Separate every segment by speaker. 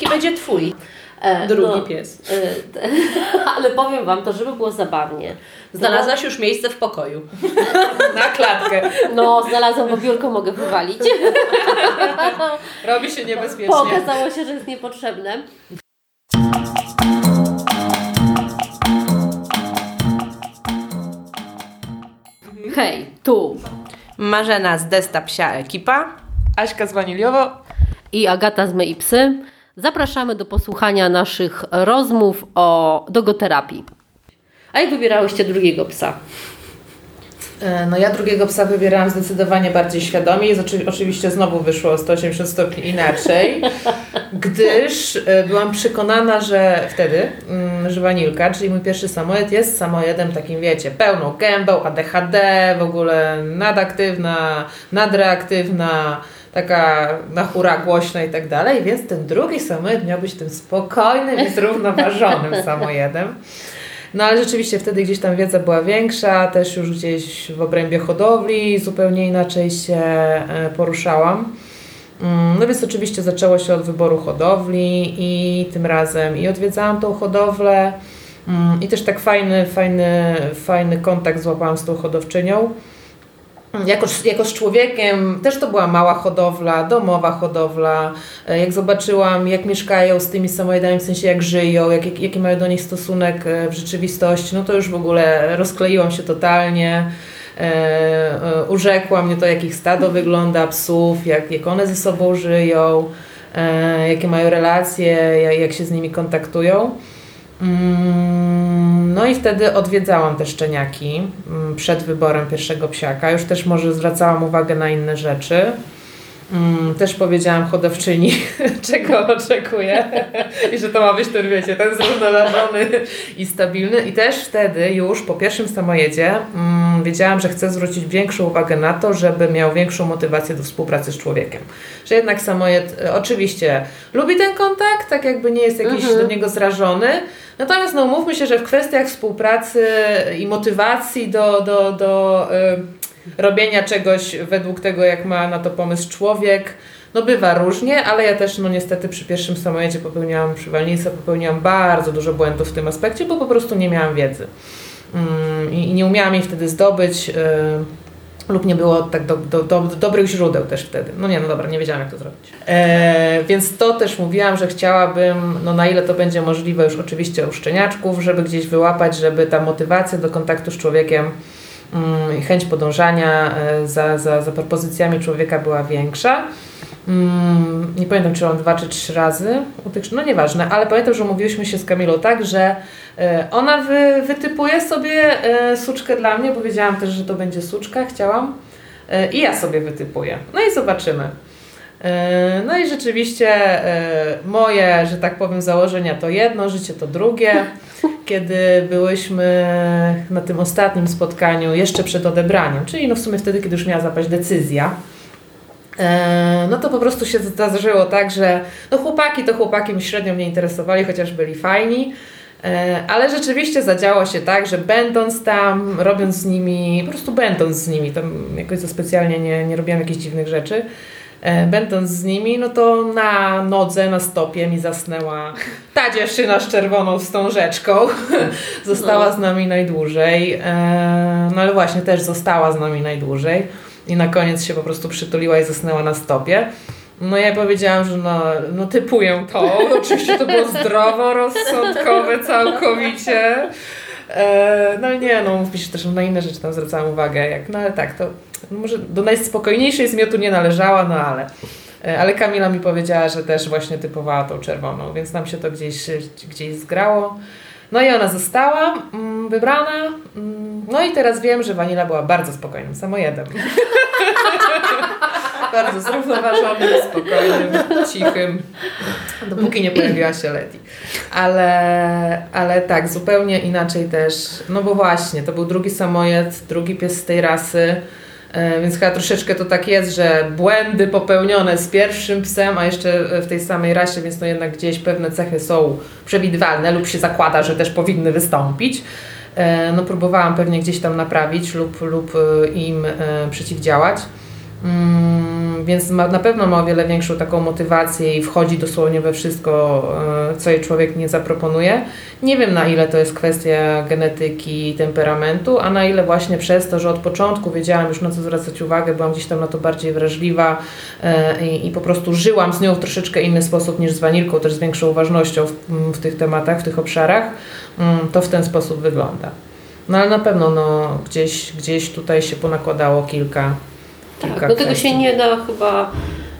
Speaker 1: Jaki będzie twój
Speaker 2: E,
Speaker 1: drugi pies?
Speaker 2: e, ale powiem Wam to, żeby było zabawnie.
Speaker 1: Znalazłaś już miejsce w pokoju. Na klatkę.
Speaker 2: No, znalazłam, bo biurko mogę wywalić.
Speaker 1: Robi się niebezpiecznie.
Speaker 2: Okazało się, że jest niepotrzebne. Hej, tu
Speaker 1: Marzena z Desta Psia Ekipa. Aśka z Waniliowo.
Speaker 2: i Agata z My i Psy. Zapraszamy do posłuchania naszych rozmów o dogoterapii. A jak wybierałyście drugiego psa?
Speaker 3: E, No ja drugiego psa wybierałam zdecydowanie bardziej świadomie i oczywiście znowu wyszło o 180 stopni inaczej, gdyż e, byłam przekonana, że wtedy, mm, że Wanilka, czyli mój pierwszy samolot jest samojedem takim, wiecie, pełną gębą, ADHD, w ogóle nadaktywna, nadreaktywna, taka na hura głośna i tak dalej, więc ten drugi samolot miał być tym spokojnym i zrównoważonym samojedem. No ale rzeczywiście wtedy gdzieś tam wiedza była większa, też już gdzieś w obrębie hodowli zupełnie inaczej się e, poruszałam. Mm, No więc oczywiście zaczęło się od wyboru hodowli i tym razem i odwiedzałam tą hodowlę mm, i też tak fajny, fajny, fajny kontakt złapałam z tą hodowczynią. Jako, jako z człowiekiem też to była mała hodowla, domowa hodowla. E, Jak zobaczyłam, jak mieszkają z tymi samojedami, w sensie jak żyją, jak, jak, jaki mają do nich stosunek e, w rzeczywistości, no to już w ogóle rozkleiłam się totalnie. E, urzekła mnie to, jak ich stado wygląda, psów, jak, jak one ze sobą żyją, jakie mają relacje, jak, jak się z nimi kontaktują. Mm, No i wtedy odwiedzałam te szczeniaki mm, przed wyborem pierwszego psiaka. Już też może zwracałam uwagę na inne rzeczy. Mm, Też powiedziałam hodowczyni, czego oczekuję i że to ma być ten, wiecie, ten zrównoważony i stabilny. I też wtedy już po pierwszym samojedzie wiedziałam, że chcę zwrócić większą uwagę na to, żeby miał większą motywację do współpracy z człowiekiem. Że jednak samojed e, oczywiście lubi ten kontakt, tak jakby nie jest jakiś
Speaker 2: Mhm.
Speaker 3: do niego zrażony. Natomiast no umówmy się, że w kwestiach współpracy i motywacji do, do, do y, robienia czegoś według tego, jak ma na to pomysł człowiek. No bywa różnie, ale ja też no niestety przy pierwszym samojedzie popełniałam, przy Walnicy popełniłam bardzo dużo błędów w tym aspekcie, bo po prostu nie miałam wiedzy. Mm, I, nie umiałam jej wtedy zdobyć y, lub nie było tak do, do, do, dobrych źródeł też wtedy. No nie, no dobra, nie wiedziałam jak to zrobić. E, więc to też mówiłam, że chciałabym, no na ile to będzie możliwe już oczywiście u szczeniaczków, żeby gdzieś wyłapać, żeby ta motywacja do kontaktu z człowiekiem mm, i chęć podążania e, za, za, za propozycjami człowieka była większa. Mm, nie pamiętam, czy on dwa czy trzy razy no nieważne, ale pamiętam, że umówiłyśmy się z Kamilą tak, że e, ona wy, wytypuje sobie e, suczkę dla mnie, bo wiedziałam też, że to będzie suczka, chciałam. E, I ja sobie wytypuję. No i zobaczymy. No i rzeczywiście moje, że tak powiem, założenia to jedno, życie to drugie. Kiedy byłyśmy na tym ostatnim spotkaniu, jeszcze przed odebraniem, czyli no w sumie wtedy, kiedy już miała zapaść decyzja, no to po prostu się zdarzyło tak, że no chłopaki to chłopaki mi średnio mnie interesowali, chociaż byli fajni. E, Ale rzeczywiście zadziało się tak, że będąc tam, robiąc z nimi, po prostu będąc z nimi, tam jakoś za specjalnie nie, nie robiłam jakichś dziwnych rzeczy, e, będąc z nimi, no to na nodze, na stopie mi zasnęła ta dziewczyna z czerwoną wstążeczką. została
Speaker 2: No.
Speaker 3: z nami najdłużej, e, no ale właśnie też została z nami najdłużej i na koniec się po prostu przytuliła i zasnęła na stopie. No ja powiedziałam, że no, no typuję to. Oczywiście to było zdroworozsądkowe całkowicie. E, no nie, no mówmy się też na inne rzeczy tam zwracałam uwagę. Jak, no ale tak, to no może do najspokojniejszej zmiotu nie należała, no ale. e, Ale Kamila mi powiedziała, że też właśnie typowała tą czerwoną, więc nam się to gdzieś, gdzieś zgrało. No i ona została mm, wybrana. Mm, no i teraz wiem, że Wanila była bardzo spokojnym samojedem. bardzo zrównoważonym, spokojnym, cichym. Dopóki nie pojawiła się Lady. Ale, ale tak, zupełnie inaczej też. No bo właśnie, to był drugi samojed, drugi pies z tej rasy. E, Więc chyba troszeczkę to tak jest, że błędy popełnione z pierwszym psem, a jeszcze w tej samej rasie, więc no jednak gdzieś pewne cechy są przewidywalne lub się zakłada, że też powinny wystąpić. E, No próbowałam pewnie gdzieś tam naprawić lub, lub e, im e, przeciwdziałać. Mm, więc ma, na pewno ma o wiele większą taką motywację i wchodzi dosłownie we wszystko, e, co jej człowiek nie zaproponuje. Nie wiem na ile to jest kwestia genetyki i temperamentu, a na ile właśnie przez to, że od początku wiedziałam już na co zwracać uwagę, byłam gdzieś tam na to bardziej wrażliwa e, i, i po prostu żyłam z nią w troszeczkę inny sposób niż z wanilką, też z większą uważnością w, w tych tematach, w tych obszarach, mm, to w ten sposób wygląda. No ale na pewno no, gdzieś, gdzieś tutaj się ponakładało kilka.
Speaker 2: Tak, no tego się nie da chyba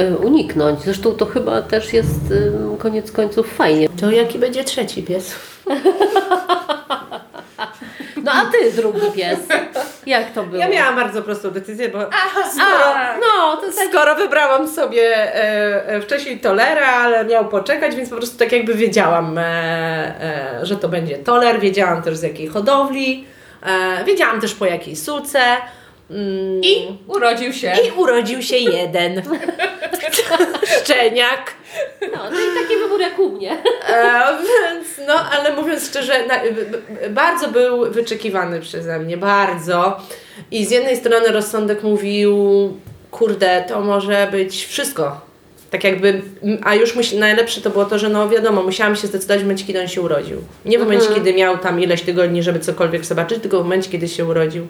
Speaker 2: y, uniknąć. Zresztą to chyba też jest y, koniec końców fajnie.
Speaker 1: To jaki będzie trzeci pies?
Speaker 2: No a ty drugi pies. Jak to było?
Speaker 1: Ja miałam bardzo prostą decyzję, bo
Speaker 2: A, no, to tak.
Speaker 1: skoro wybrałam sobie e, e, wcześniej tolera, ale miał poczekać, więc po prostu tak jakby wiedziałam, e, e, że to będzie toler, wiedziałam też z jakiej hodowli, e, wiedziałam też po jakiej suce. Mm,
Speaker 3: I urodził się.
Speaker 1: I urodził się jeden szczeniak.
Speaker 2: No, to i taki wybór jak u mnie.
Speaker 1: E, więc, no, ale mówiąc szczerze, na, b- bardzo był wyczekiwany przeze mnie, bardzo. I z jednej strony rozsądek mówił, kurde, to może być wszystko. Tak jakby, a już musi, najlepsze to było to, że no wiadomo, musiałam się zdecydować w momencie, kiedy on się urodził. Nie w momencie, kiedy miał tam ileś tygodni, żeby cokolwiek zobaczyć, tylko w momencie, kiedy się urodził.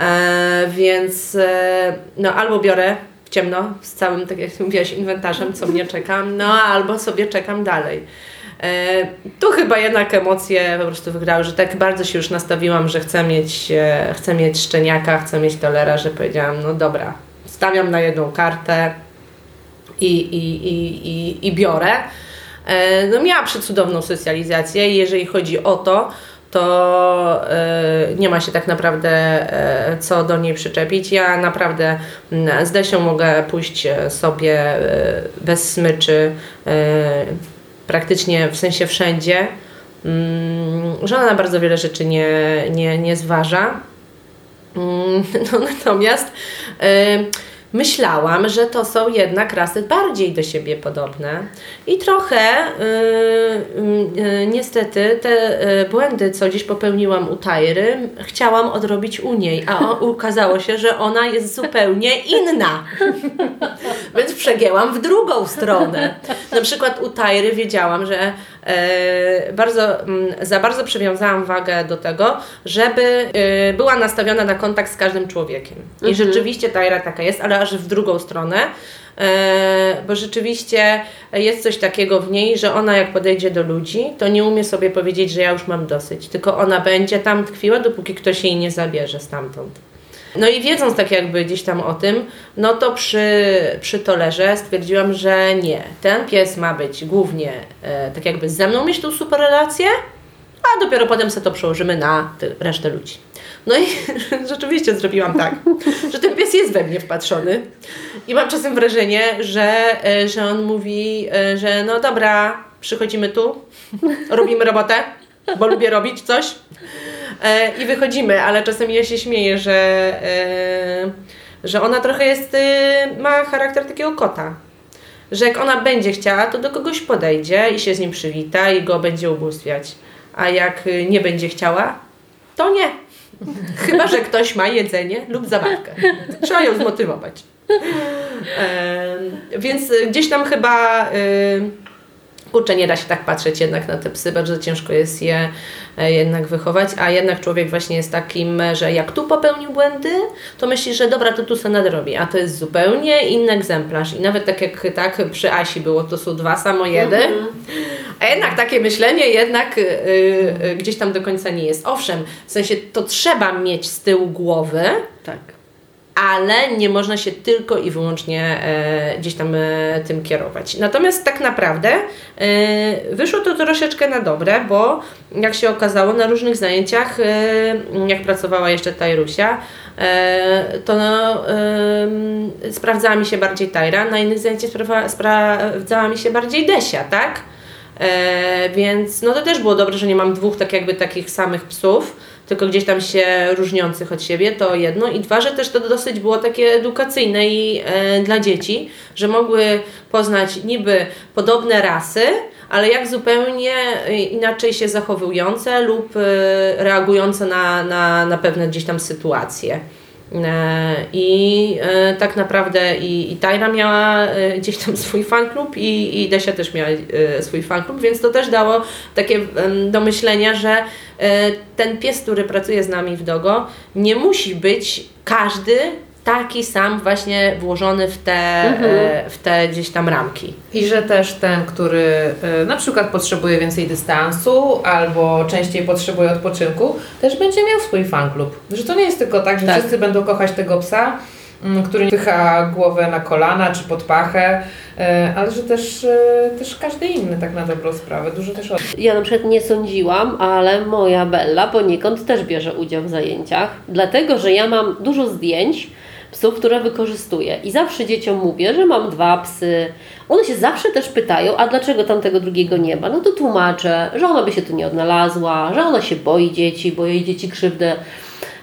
Speaker 1: E, więc e, no albo biorę w ciemno z całym, tak jak mówiłaś, inwentarzem, co mnie czeka, no albo sobie czekam dalej. E, tu chyba jednak emocje po prostu wygrały, że tak bardzo się już nastawiłam, że chcę mieć, e, chcę mieć szczeniaka, chcę mieć tolera, że powiedziałam, no dobra, stawiam na jedną kartę i, i, i, i, i biorę. E, No miała przecudowną socjalizację i jeżeli chodzi o to, to e, nie ma się tak naprawdę e, co do niej przyczepić. Ja naprawdę mm, z Desią mogę pójść e, sobie e, bez smyczy e, praktycznie w sensie wszędzie, Mm, że ona na bardzo wiele rzeczy nie, nie, nie zważa. Mm, No, natomiast y, myślałam, że to są jednak rasy bardziej do siebie podobne i trochę y, y, y, niestety te y, błędy, co gdzieś popełniłam u Tajry, chciałam odrobić u niej, a o, okazało się, że ona jest zupełnie inna. Więc przegięłam w drugą stronę. Na przykład u Tajry wiedziałam, że bardzo, mm, za bardzo przywiązałam wagę do tego, żeby e, była nastawiona na kontakt z każdym człowiekiem. I rzeczywiście Tajra taka jest, ale aż w drugą stronę. E, bo rzeczywiście jest coś takiego w niej, że ona jak podejdzie do ludzi, to nie umie sobie powiedzieć, że ja już mam dosyć, tylko ona będzie tam tkwiła, dopóki ktoś jej nie zabierze stamtąd. No i wiedząc tak jakby gdzieś tam o tym, no to przy, przy tolerze stwierdziłam, że nie, ten pies ma być głównie e, tak jakby ze mną mieć tą super relację, a dopiero potem sobie to przełożymy na resztę ludzi. No i rzeczywiście zrobiłam tak, że ten pies jest we mnie wpatrzony i mam czasem wrażenie, że, e, że on mówi, e, że no dobra, przychodzimy tu, robimy robotę, bo lubię robić coś i wychodzimy, ale czasem ja się śmieję, że, e, że ona trochę jest, e, ma charakter takiego kota. Że jak ona będzie chciała, to do kogoś podejdzie i się z nim przywita i go będzie ubóstwiać. A jak y, nie będzie chciała, to nie. Chyba, że ktoś ma jedzenie lub zabawkę. Trzeba ją zmotywować. Em, Więc y, gdzieś tam chyba y, kurczę, nie da się tak patrzeć jednak na te psy, bardzo ciężko jest je e, jednak wychować, a jednak człowiek właśnie jest takim, że jak tu popełnił błędy, to myśli, że dobra, to tu se nadrobi, a to jest zupełnie inny egzemplarz. I nawet tak jak tak przy Asi było, to są dwa samojedy, a jednak takie myślenie jednak y, y, gdzieś tam do końca nie jest. Owszem, w sensie to trzeba mieć z tyłu głowy,
Speaker 2: Tak.
Speaker 1: Ale nie można się tylko i wyłącznie e, gdzieś tam e, tym kierować. Natomiast tak naprawdę e, wyszło to troszeczkę na dobre, bo jak się okazało na różnych zajęciach, jak pracowała jeszcze Tajrusia, to no, sprawdzała mi się bardziej Tajra, na innych zajęciach sprawdzała mi się bardziej Desia, tak? Więc no to też było dobre, że nie mam dwóch tak jakby takich samych psów, tylko gdzieś tam się różniących od siebie, to jedno. I dwa, że też to dosyć było takie edukacyjne i e, dla dzieci, że mogły poznać niby podobne rasy, ale jak zupełnie e, inaczej się zachowujące lub e, reagujące na, na, na pewne gdzieś tam sytuacje. E, I e, tak naprawdę i, i Tajna miała e, gdzieś tam swój fanklub i, i Desia też miała swój fanklub, więc to też dało takie do myślenia, że ten pies, który pracuje z nami w Dogo, nie musi być każdy taki sam właśnie włożony w te, e, w te gdzieś tam ramki.
Speaker 3: I że też ten, który y, na przykład potrzebuje więcej dystansu albo częściej potrzebuje odpoczynku, też będzie miał swój fanklub. Że to nie jest tylko tak, że
Speaker 2: Tak.
Speaker 3: wszyscy będą kochać tego psa, mm, który pycha głowę na kolana czy pod pachę, y, ale że też, też każdy inny tak na dobrą sprawę. Dużo też od...
Speaker 2: Ja na przykład nie sądziłam, ale moja Bella poniekąd też bierze udział w zajęciach, dlatego że ja mam dużo zdjęć psów, które wykorzystuję. I zawsze dzieciom mówię, że mam dwa psy. One się zawsze też pytają, a dlaczego tamtego drugiego nie ma? No to tłumaczę, że ona by się tu nie odnalazła, że ona się boi dzieci, bo jej dzieci krzywdę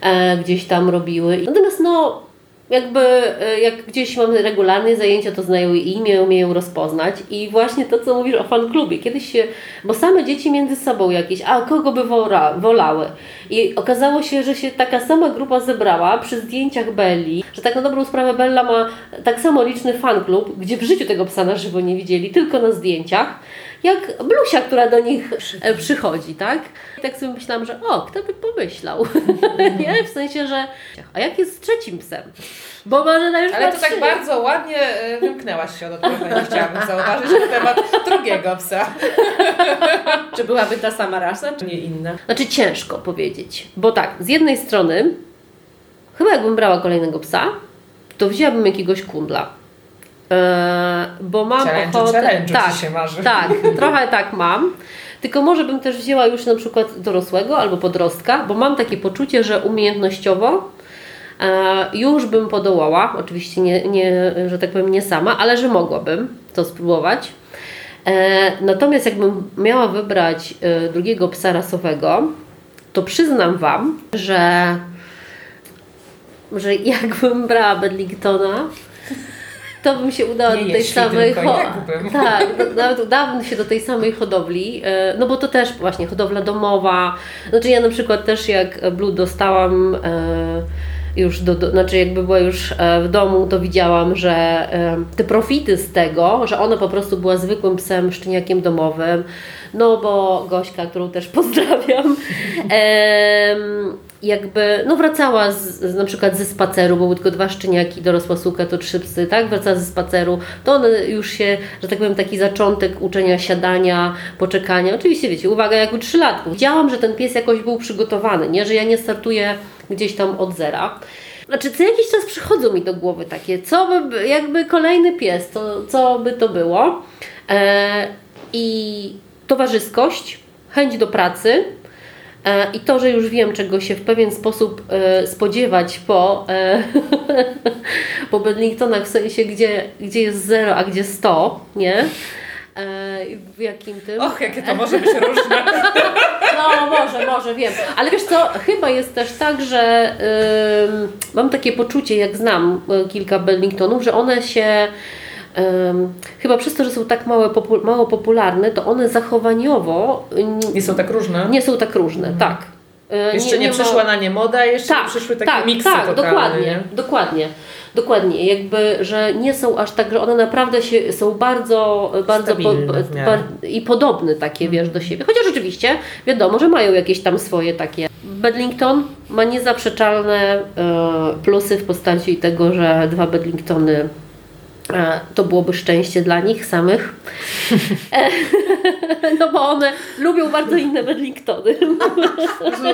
Speaker 2: e, gdzieś tam robiły. Natomiast no, jakby e, jak gdzieś mamy regularne zajęcia, to znają imię, umieją rozpoznać i właśnie to, co mówisz o fanklubie, kiedyś się, bo same dzieci między sobą jakieś, a kogo by wola, wolały i okazało się, że się taka sama grupa zebrała przy zdjęciach Belli, że tak na dobrą sprawę Bella ma tak samo liczny fanklub, gdzie w życiu tego psa na żywo nie widzieli, tylko na zdjęciach, jak Blusia, która do nich e, przychodzi, tak? I tak sobie myślałam, że o, kto by pomyślał, nie? W sensie, że a jak jest z trzecim psem? Bo Marzena już
Speaker 3: Ale to tak bardzo ładnie y, wymknęłaś się od odpowiedzi, chciałabym zauważyć na temat drugiego psa.
Speaker 1: Czy byłaby ta sama rasa, czy nie inna?
Speaker 2: Znaczy ciężko powiedzieć, bo tak, z jednej strony, chyba jakbym brała kolejnego psa, to wzięłabym jakiegoś kundla. Eee, bo mam
Speaker 3: Challenge,
Speaker 2: ochotę.
Speaker 3: challenge
Speaker 2: tak,
Speaker 3: się marzy.
Speaker 2: tak, trochę tak mam. Tylko może bym też wzięła już na przykład dorosłego albo podrostka, bo mam takie poczucie, że umiejętnościowo e, już bym podołała. Oczywiście nie, nie, że tak powiem, nie sama, ale że mogłabym to spróbować. E, natomiast jakbym miała wybrać e, drugiego psa rasowego, to przyznam Wam, że, że jakbym brała Bedlingtona, to bym się udała
Speaker 3: Nie
Speaker 2: do tej samej
Speaker 3: tylko
Speaker 2: ho-
Speaker 3: jakbym.
Speaker 2: Tak, nawet udałabym się do tej samej hodowli, e, no bo to też właśnie hodowla domowa. Znaczy ja na przykład też jak Blue dostałam e, już do, do, znaczy jakby była już e, w domu, to widziałam, że e, te profity z tego, że ona po prostu była zwykłym psem, szczeniakiem domowym, no bo Gośka, którą też pozdrawiam, jakby no wracała z, z, na przykład ze spaceru, bo tylko dwa szczeniaki, dorosła suka to trzy psy, tak? Wracała ze spaceru, to one już się, że tak powiem, taki zaczątek uczenia siadania, poczekania. Oczywiście wiecie, uwaga, jak u trzylatków. Widziałam, że ten pies jakoś był przygotowany, nie? Że ja nie startuję gdzieś tam od zera. Znaczy, co jakiś czas przychodzą mi do głowy takie, co by, jakby kolejny pies, to co by to było? E, I towarzyskość, chęć do pracy, E, I to, że już wiem, czego się w pewien sposób e, spodziewać po, e, po Bedlingtonach, w sensie, gdzie, gdzie jest 0, a gdzie 100, nie? W jakim tym?
Speaker 3: Och, jakie to może być różne.
Speaker 2: No, może, może, wiem. Ale wiesz co, chyba jest też tak, że ym, mam takie poczucie, jak znam kilka Bellingtonów, że one się chyba przez to, że są tak małe, popu- mało popularne, to one zachowaniowo y,
Speaker 3: Nie są tak różne.
Speaker 2: nie są tak różne, tak. Y,
Speaker 3: Jeszcze nie,
Speaker 2: ma-
Speaker 3: przyszła na nie moda, jeszcze
Speaker 2: tak,
Speaker 3: nie przyszły takie
Speaker 2: tak,
Speaker 3: miksy
Speaker 2: tak,
Speaker 3: totalne,
Speaker 2: dokładnie,
Speaker 3: nie?
Speaker 2: dokładnie. Dokładnie, jakby, że nie są aż tak, że one naprawdę się, są bardzo, bardzo
Speaker 3: w miarę.
Speaker 2: i podobne takie, wiesz, do siebie. Chociaż oczywiście wiadomo, że mają jakieś tam swoje takie. Bedlington ma niezaprzeczalne e, plusy w postaci tego, że dwa Bedlingtony e, to byłoby szczęście dla nich samych. E, no bo one lubią bardzo inne Bedlingtony.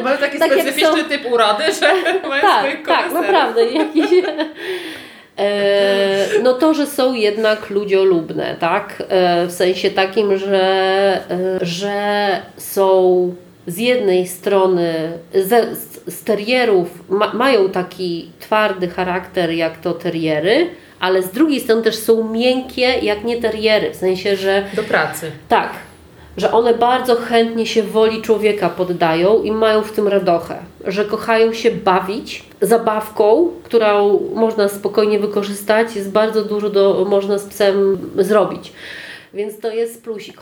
Speaker 3: Mają taki
Speaker 2: Tak
Speaker 3: specyficzny
Speaker 2: są-
Speaker 3: typ urody, że mają
Speaker 2: tak,
Speaker 3: swoich
Speaker 2: tak, naprawdę. E, no to, że są jednak ludziolubne, tak? E, w sensie takim, że, e, że są z jednej strony z, z terierów ma, mają taki twardy charakter jak to teriery, ale z drugiej strony też są miękkie jak nie teriery, w sensie, że
Speaker 3: Do pracy.
Speaker 2: tak, że one bardzo chętnie się woli człowieka poddają i mają w tym radochę, że kochają się bawić zabawką, którą można spokojnie wykorzystać, jest bardzo dużo do, można z psem zrobić. Więc to jest plusik.